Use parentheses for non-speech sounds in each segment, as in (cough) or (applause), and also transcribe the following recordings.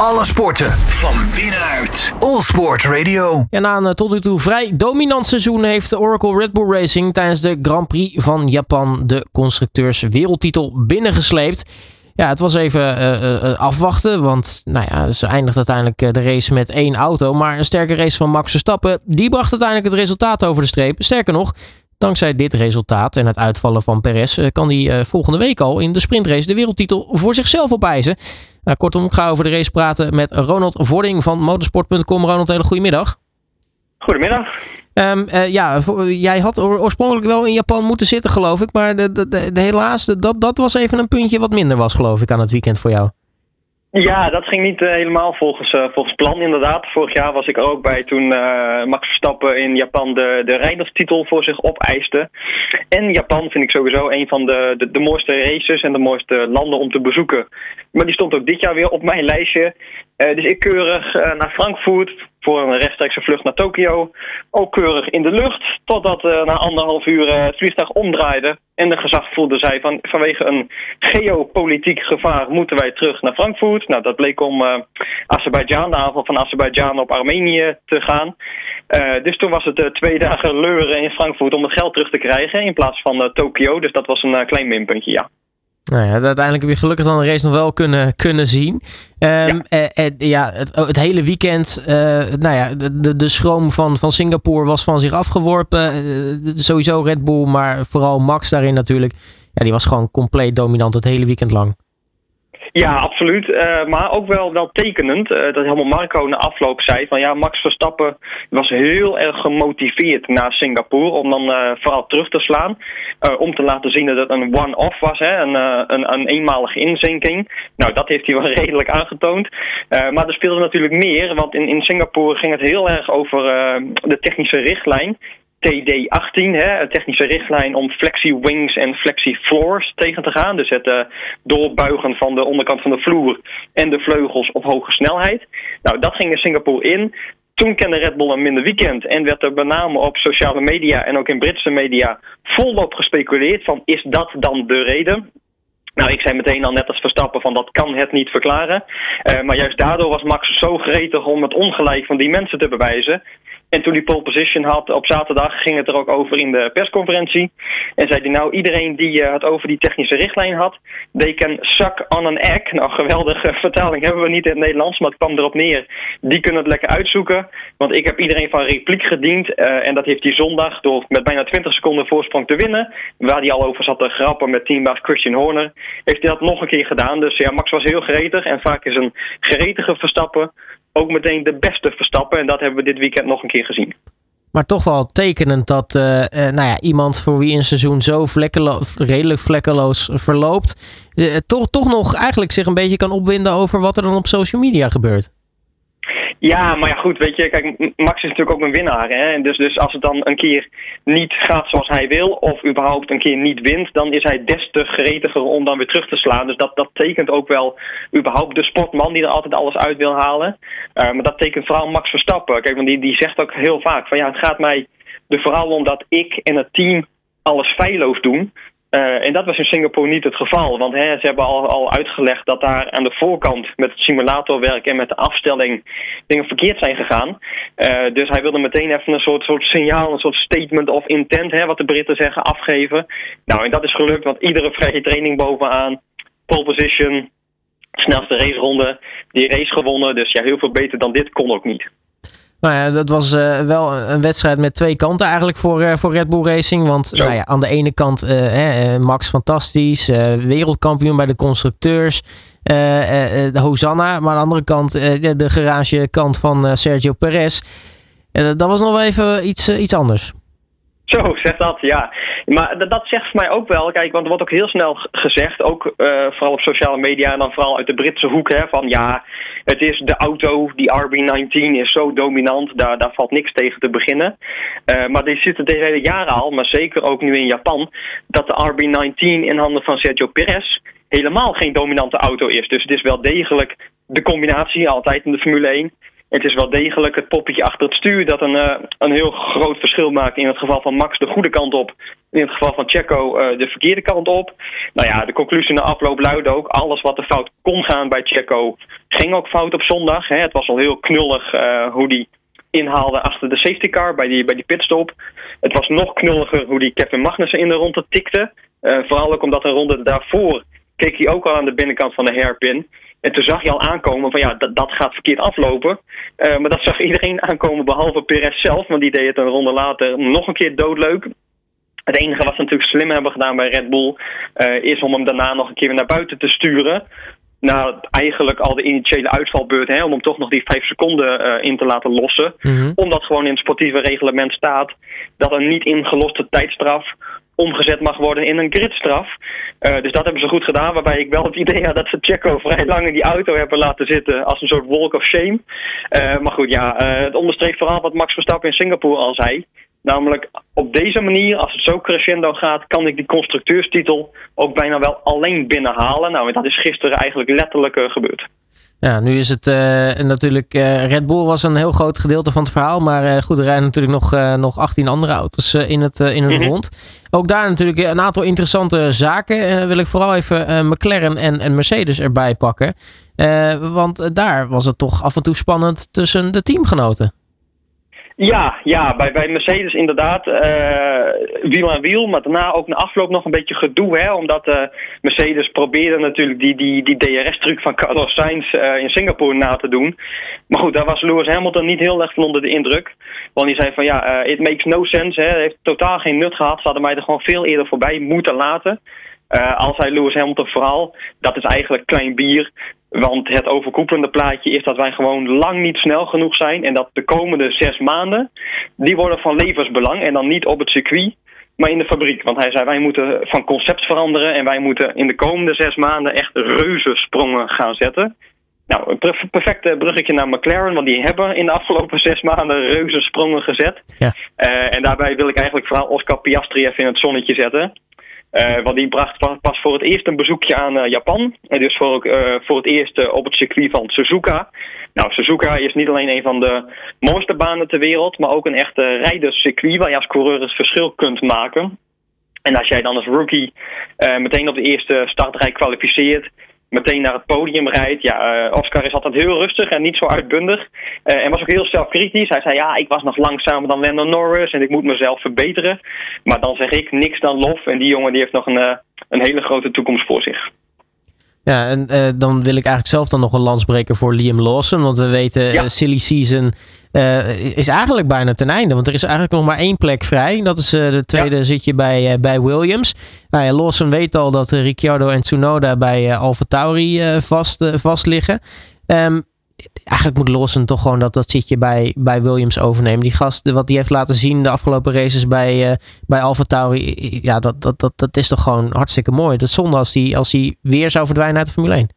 Alle sporten van binnenuit. All Sport Radio. Ja, na een tot nu toe vrij dominant seizoen heeft Oracle Red Bull Racing tijdens de Grand Prix van Japan de constructeurs wereldtitel binnengesleept. Ja, het was even uh, uh, afwachten, want nou ja, ze eindigt uiteindelijk de race met één auto. Maar een sterke race van Max Verstappen, die bracht uiteindelijk het resultaat over de streep. Sterker nog, Dankzij dit resultaat en het uitvallen van Perez eh, kan hij eh, volgende week al in de sprintrace de wereldtitel voor zichzelf opeisen. Nou, kortom, ik ga over de race praten met Ronald Vording van motorsport.com. Ronald, hele goedemiddag. Goedemiddag. Um, ja, jij had oorspronkelijk wel in Japan moeten zitten, geloof ik. Maar de, de, de, helaas, dat, dat was even een puntje wat minder was, geloof ik, aan het weekend voor jou. Ja, dat ging niet uh, helemaal volgens, uh, volgens plan inderdaad. Vorig jaar was ik er ook bij toen uh, Max Verstappen in Japan de, de rijderstitel voor zich opeiste. En Japan vind ik sowieso een van de, de, de, mooiste races en de mooiste landen om te bezoeken. Maar die stond ook dit jaar weer op mijn lijstje. dus ik keurig naar Frankfurt voor een rechtstreekse vlucht naar Tokio. Ook keurig in de lucht, totdat uh, na anderhalf uur uh, het vliegtuig omdraaide. En de gezagvoerder zei van vanwege een geopolitiek gevaar moeten wij terug naar Frankfurt. Nou, dat bleek om uh, Azerbeidzjan, de aanval van Azerbeidzjan op Armenië te gaan. dus toen was het twee dagen leuren in Frankfurt om het geld terug te krijgen in plaats van Tokio. Dus dat was een klein minpuntje, ja. Nou ja, uiteindelijk heb je gelukkig dan de race nog wel kunnen, kunnen zien. Um, ja, eh, eh, ja het, het, hele weekend, uh, nou ja, de, de schroom van, van Singapore was van zich afgeworpen. Uh, sowieso Red Bull, maar vooral Max daarin natuurlijk. Ja, die was gewoon compleet dominant het hele weekend lang. Ja, absoluut. Uh, maar ook wel, wel tekenend uh, dat helemaal Marco na afloop zei van ja, Max Verstappen was heel erg gemotiveerd naar Singapore om dan uh, vooral terug te slaan. om te laten zien dat het een one-off was, hè, een, een, een, eenmalige inzinking. Nou, dat heeft hij wel (laughs) redelijk aangetoond. maar er speelde natuurlijk meer, want in, in Singapore ging het heel erg over de technische richtlijn. TD18, hè, een technische richtlijn om flexi-wings en flexi-floors tegen te gaan. Dus het uh, doorbuigen van de onderkant van de vloer en de vleugels op hoge snelheid. Nou, dat ging in Singapore in. Toen kende Red Bull een minder weekend en werd er met name op sociale media en ook in Britse media volop gespeculeerd van is dat dan de reden? Nou, ik zei meteen al net als Verstappen van dat kan het niet verklaren. Uh, maar juist daardoor was Max zo gretig om het ongelijk van die mensen te bewijzen. En toen hij pole position had op zaterdag, ging het er ook over in de persconferentie. En zei hij nou, iedereen die uh, het over die technische richtlijn had, they can suck on an egg. (laughs) Nou, geweldige (laughs) vertaling hebben we niet in het Nederlands, maar het kwam erop neer. Die kunnen het lekker uitzoeken, want ik heb iedereen van repliek gediend. Uh, en dat heeft hij zondag door met bijna 20 seconden voorsprong te winnen, waar hij al over zat te grappen met teambaas Christian Horner, heeft hij dat nog een keer gedaan. Dus ja, Max was heel gretig en vaak is een gretige Verstappen ook meteen de beste Verstappen. En dat hebben we dit weekend nog een keer gezien. Maar toch wel tekenend dat uh, uh, nou ja, iemand voor wie een seizoen zo vlekkeloos, redelijk vlekkeloos verloopt, uh, toch, toch nog eigenlijk zich een beetje kan opwinden over wat er dan op social media gebeurt. Ja, maar ja, goed, weet je, kijk, Max is natuurlijk ook een winnaar. Hè? Dus, dus als het dan een keer niet gaat zoals hij wil, of überhaupt een keer niet wint, dan is hij des te gretiger om dan weer terug te slaan. Dus dat, dat tekent ook wel überhaupt de sportman die er altijd alles uit wil halen. Uh, maar dat tekent vooral Max Verstappen. Kijk, want die, die zegt ook heel vaak van ja, het gaat mij er vooral om dat ik en het team alles feilloos doen. Uh, en dat was in Singapore niet het geval. Want hè, ze hebben al, al uitgelegd dat daar aan de voorkant met het simulatorwerk en met de afstelling dingen verkeerd zijn gegaan. Uh, dus hij wilde meteen even een soort, soort signaal, een soort statement of intent, hè, wat de Britten zeggen, afgeven. Nou, en dat is gelukt, want iedere vrije training bovenaan, pole position, snelste raceronde, die race gewonnen. Dus ja, heel veel beter dan dit kon ook niet. Nou ja, dat was uh, wel een wedstrijd met twee kanten eigenlijk voor, uh, voor Red Bull Racing. Want nou ja, aan de ene kant uh, Max fantastisch, wereldkampioen bij de constructeurs, de Hosanna. Maar aan de andere kant de garagekant van Sergio Perez. dat was nog wel even iets, iets anders. Zo, zegt dat, ja. Maar dat, zegt voor mij ook wel, kijk, want er wordt ook heel snel gezegd, ook uh, vooral op sociale media en dan vooral uit de Britse hoek, hè, van ja, het is de auto, die RB19 is zo dominant, daar, daar valt niks tegen te beginnen. Uh, maar die zitten de hele jaren al, maar zeker ook nu in Japan, dat de RB19 in handen van Sergio Perez helemaal geen dominante auto is. Dus het is wel degelijk de combinatie, altijd in de Formule 1 Het is wel degelijk het poppetje achter het stuur dat een, uh, een heel groot verschil maakt. In het geval van Max de goede kant op. In het geval van Checo uh, de verkeerde kant op. Nou ja, de conclusie na afloop luidde ook. Alles wat er fout kon gaan bij Checo ging ook fout op zondag. Hè. Het was al heel knullig uh, hoe die inhaalde achter de safety car bij die, bij die pitstop. Het was nog knulliger hoe die Kevin Magnussen in de ronde tikte. vooral ook omdat een ronde daarvoor keek hij ook al aan de binnenkant van de hairpin. En toen zag je al aankomen van ja, dat, dat gaat verkeerd aflopen. Uh, maar dat zag iedereen aankomen behalve Perez zelf. Want die deed het een ronde later nog een keer doodleuk. Het enige wat ze natuurlijk slim hebben gedaan bij Red Bull... Uh, is om hem daarna nog een keer naar buiten te sturen. Na eigenlijk al de initiële uitvalbeurt... Hè, om hem toch nog die vijf seconden uh, in te laten lossen. Mm -hmm. Omdat gewoon in het sportieve reglement staat... dat een niet ingeloste tijdstraf omgezet mag worden in een gridstraf. Uh, dus dat hebben ze goed gedaan. Waarbij ik wel het idee had dat ze Checo vrij lang in die auto hebben laten zitten. Als een soort walk of shame. Uh, maar goed, ja, uh, het onderstreept vooral wat Max Verstappen in Singapore al zei. Namelijk op deze manier, als het zo crescendo gaat, kan ik die constructeurstitel ook bijna wel alleen binnenhalen. Nou, dat is gisteren eigenlijk letterlijk gebeurd. Ja, nu is het uh, natuurlijk. Uh, Red Bull was een heel groot gedeelte van het verhaal. Maar uh, goed, er rijden natuurlijk nog, nog 18 andere auto's in het, in het -hmm. rond. Ook daar natuurlijk een aantal interessante zaken. wil ik vooral even McLaren en, en Mercedes erbij pakken. want daar was het toch af en toe spannend tussen de teamgenoten. Ja, ja bij, bij Mercedes inderdaad uh, wiel aan wiel, maar daarna ook na afloop nog een beetje gedoe. Hè, omdat uh, Mercedes probeerde natuurlijk die, die, die DRS-truc van Carlos Sainz uh, in Singapore na te doen. Maar goed, daar was Lewis Hamilton niet heel erg van onder de indruk. Want hij zei van ja, it makes no sense. Hè, heeft totaal geen nut gehad. Ze hadden mij er gewoon veel eerder voorbij moeten laten. Uh, als hij Lewis Hamilton vooral, dat is eigenlijk klein bier. Want het overkoepelende plaatje is dat wij gewoon lang niet snel genoeg zijn. En dat de komende zes maanden, die worden van levensbelang. En dan niet op het circuit, maar in de fabriek. Want hij zei, wij moeten van concept veranderen. En wij moeten in de komende zes maanden echt reuzensprongen gaan zetten. Nou, een perfecte bruggetje naar McLaren. Want die hebben in de afgelopen zes maanden reuzensprongen gezet. Ja. Uh, en daarbij wil ik eigenlijk vooral Oscar Piastri even in het zonnetje zetten. Uh, want die bracht pas voor het eerst een bezoekje aan uh, Japan. En dus voor, uh, voor het eerst op het circuit van Suzuka. Nou, Suzuka is niet alleen een van de mooiste banen ter wereld, maar ook een echte rijderscircuit waar je als coureur het verschil kunt maken. En als jij dan als rookie meteen op de eerste startrij kwalificeert, meteen naar het podium rijdt. Ja, uh, Oscar is altijd heel rustig en niet zo uitbundig. Uh, en was ook heel zelfkritisch. Hij zei, ja, ik was nog langzamer dan Lando Norris en ik moet mezelf verbeteren. Maar dan zeg ik niks dan lof. En die jongen die heeft nog een, uh, een hele grote toekomst voor zich. Ja, en dan wil ik eigenlijk zelf dan nog een lans breken voor Liam Lawson. Want we weten, ja. silly season uh, is eigenlijk bijna ten einde. Want er is eigenlijk nog maar één plek vrij. Dat is de tweede ja. zitje bij, bij Williams. Nou ja, Lawson weet al dat Ricciardo en Tsunoda bij Alfa Tauri vast, vast liggen. Um, eigenlijk moet Lawson toch gewoon dat, dat zitje bij, bij Williams overnemen. Die gast, wat die heeft laten zien de afgelopen races bij, uh, bij Alfa Tauri. Ja, dat, dat, dat, dat is toch gewoon hartstikke mooi. Dat is zonde als hij als die weer zou verdwijnen uit de Formule 1.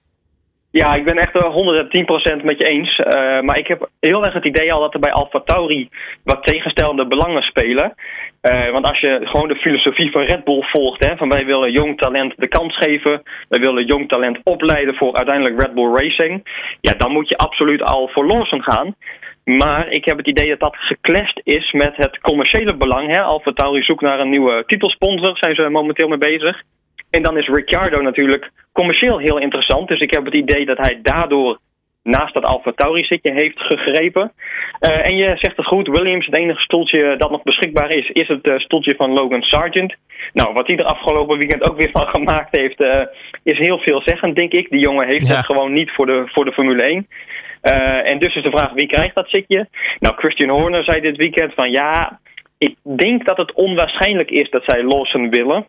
Ja, ik ben echt 110% met je eens. Uh, maar ik heb heel erg het idee al dat er bij Alfa Tauri wat tegenstellende belangen spelen. Uh, want als je gewoon de filosofie van Red Bull volgt, hè, van wij willen jong talent de kans geven, wij willen jong talent opleiden voor uiteindelijk Red Bull Racing, ja, dan moet je absoluut al voor Lawson gaan. Maar ik heb het idee dat dat geclashed is met het commerciële belang. Hè. Alfa Tauri zoekt naar een nieuwe titelsponsor, zijn ze momenteel mee bezig. En dan is Ricciardo natuurlijk commercieel heel interessant. Dus ik heb het idee dat hij daardoor naast dat Alfa Tauri zitje heeft gegrepen. Uh, en je zegt het goed, Williams, het enige stoeltje dat nog beschikbaar is, is het uh, stoeltje van Logan Sargent. Nou, wat hij er afgelopen weekend ook weer van (laughs) gemaakt heeft, uh, is heel veelzeggend, denk ik. Die jongen heeft ja. het gewoon niet voor de, voor de Formule 1. en dus is de vraag, wie krijgt dat zitje? Nou, Christian Horner zei dit weekend van ja, ik denk dat het onwaarschijnlijk is dat zij Lawson willen.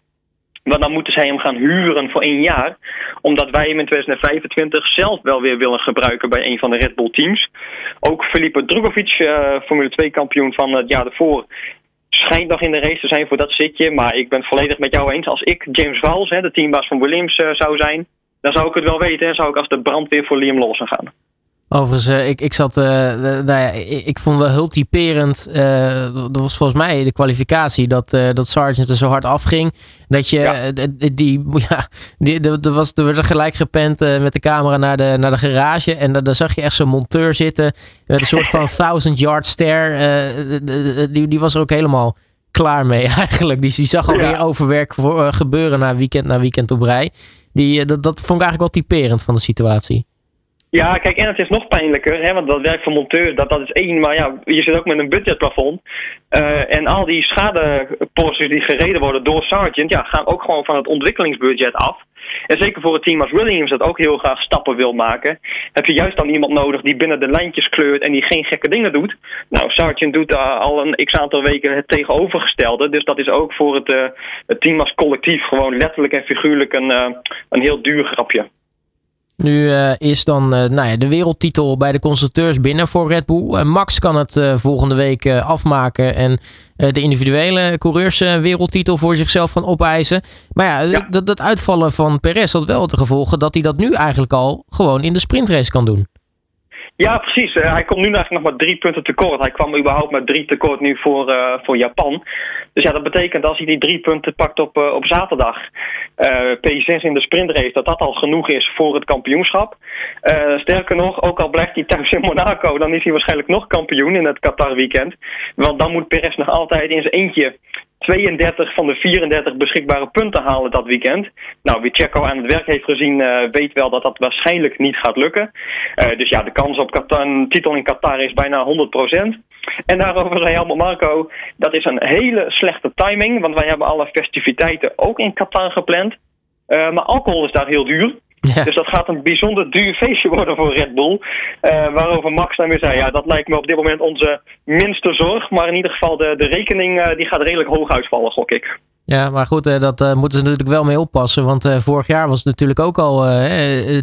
Want dan moeten zij hem gaan huren voor één jaar. Omdat wij hem in 2025 zelf wel weer willen gebruiken bij een van de Red Bull teams. Ook Felipe Drugovic, uh, Formule 2 kampioen van het jaar ervoor, schijnt nog in de race te zijn voor dat zitje. Maar ik ben het volledig met jou eens. Als ik James Vals, hè, de teambaas van Williams, uh, zou zijn, dan zou ik het wel weten. En zou ik als de brandweer voor Liam Lawson gaan. Overigens, uh, ik, ik zat, uh, nou ja, ik, ik, vond wel heel typerend. Uh, dat was volgens mij de kwalificatie dat, dat Sargent er zo hard afging. Dat je ja. die, (laughs) ja, die, er, was, er werd gelijk gepend met de camera naar de, naar de garage. En daar zag je echt zo'n monteur zitten. Met een soort van (laughs) thousand yard stare. die, die was er ook helemaal klaar mee (laughs) eigenlijk. Die, die zag alweer ja. overwerk voor, gebeuren na weekend na weekend op rij. Die, dat, dat vond ik eigenlijk wel typerend van de situatie. Ja, kijk, en het is nog pijnlijker, hè, want dat werk van monteur, dat, dat is één, maar ja, je zit ook met een budgetplafond. Uh, en al die schadeposten die gereden worden door Sargent, ja, gaan ook gewoon van het ontwikkelingsbudget af. En zeker voor het team als Williams dat ook heel graag stappen wil maken, heb je juist dan iemand nodig die binnen de lijntjes kleurt en die geen gekke dingen doet. Nou, Sargent doet uh, al een x aantal weken het tegenovergestelde. Dus dat is ook voor het, uh, het team als collectief gewoon letterlijk en figuurlijk een, een heel duur grapje. Nu uh, is dan uh, nou ja, de wereldtitel bij de constructeurs binnen voor Red Bull. Uh, Max kan het volgende week afmaken en de individuele coureurs wereldtitel voor zichzelf gaan opeisen. Maar ja, ja. Dat, dat uitvallen van Perez had wel de gevolgen dat hij dat nu eigenlijk al gewoon in de sprintrace kan doen. Ja, precies. Uh, hij komt nu eigenlijk nog maar drie punten tekort. Hij kwam überhaupt met drie tekort nu voor, uh, voor Japan. Dus ja, dat betekent als hij die drie punten pakt op, uh, op zaterdag, P6 in de sprintrace, dat dat al genoeg is voor het kampioenschap. sterker nog, ook al blijft hij thuis in Monaco, dan is hij waarschijnlijk nog kampioen in het Qatar weekend. Want dan moet Perez nog altijd in zijn eentje 32 van de 34 beschikbare punten halen dat weekend. Nou, wie Checo aan het werk heeft gezien, uh, weet wel dat dat waarschijnlijk niet gaat lukken. Uh, dus ja, de kans op een titel in Qatar is bijna 100%. En daarover zei Helmut Marco, dat is een hele slechte timing, want wij hebben alle festiviteiten ook in Qatar gepland. Uh, maar alcohol is daar heel duur. Ja. Dus dat gaat een bijzonder duur feestje worden voor Red Bull. Uh, waarover Max dan weer zei, ja, dat lijkt me op dit moment onze minste zorg. Maar in ieder geval, de, de rekening uh, die gaat redelijk hoog uitvallen, gok ik. Ja, maar goed, uh, dat moeten ze natuurlijk wel mee oppassen. Want vorig jaar was het natuurlijk ook al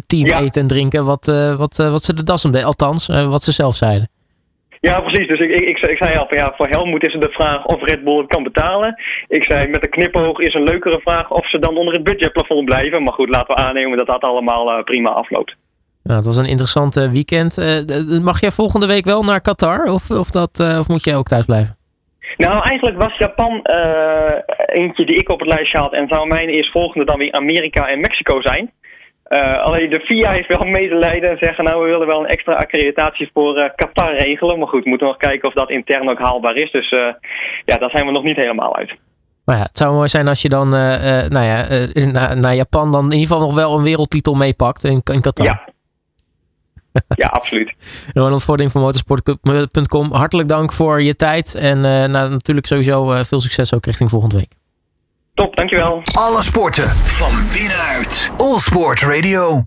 team ja. eten en drinken wat, wat, wat ze de das om deden. Althans, wat ze zelf zeiden. Ja, precies. Dus ik, ik, ik, zei al van ja, voor Helmoet is het de vraag of Red Bull het kan betalen. Ik zei met een knipoog is een leukere vraag of ze dan onder het budgetplafond blijven. Maar goed, laten we aannemen dat dat allemaal uh, prima afloopt. Nou, het was een interessant uh, weekend. Uh, mag jij volgende week wel naar Qatar of, of, dat, of moet jij ook thuis blijven? Nou, eigenlijk was Japan eentje die ik op het lijstje had. En zou mijn eerstvolgende dan weer Amerika en Mexico zijn. Uh, alleen de FIA heeft wel medelijden en zeggen nou we willen wel een extra accreditatie voor uh, Qatar regelen. Maar goed, we moeten nog kijken of dat intern ook haalbaar is. Dus uh, ja, daar zijn we nog niet helemaal uit. Maar ja, het zou mooi zijn als je dan nou ja, naar, naar Japan dan in ieder geval nog wel een wereldtitel meepakt in, in Qatar. Ja. ja, (laughs) absoluut. Ronald Vording van motorsport.com, hartelijk dank voor je tijd. En nou, natuurlijk sowieso veel succes ook richting volgende week. Top, dankjewel. Alle sporten van binnenuit. All Sport Radio.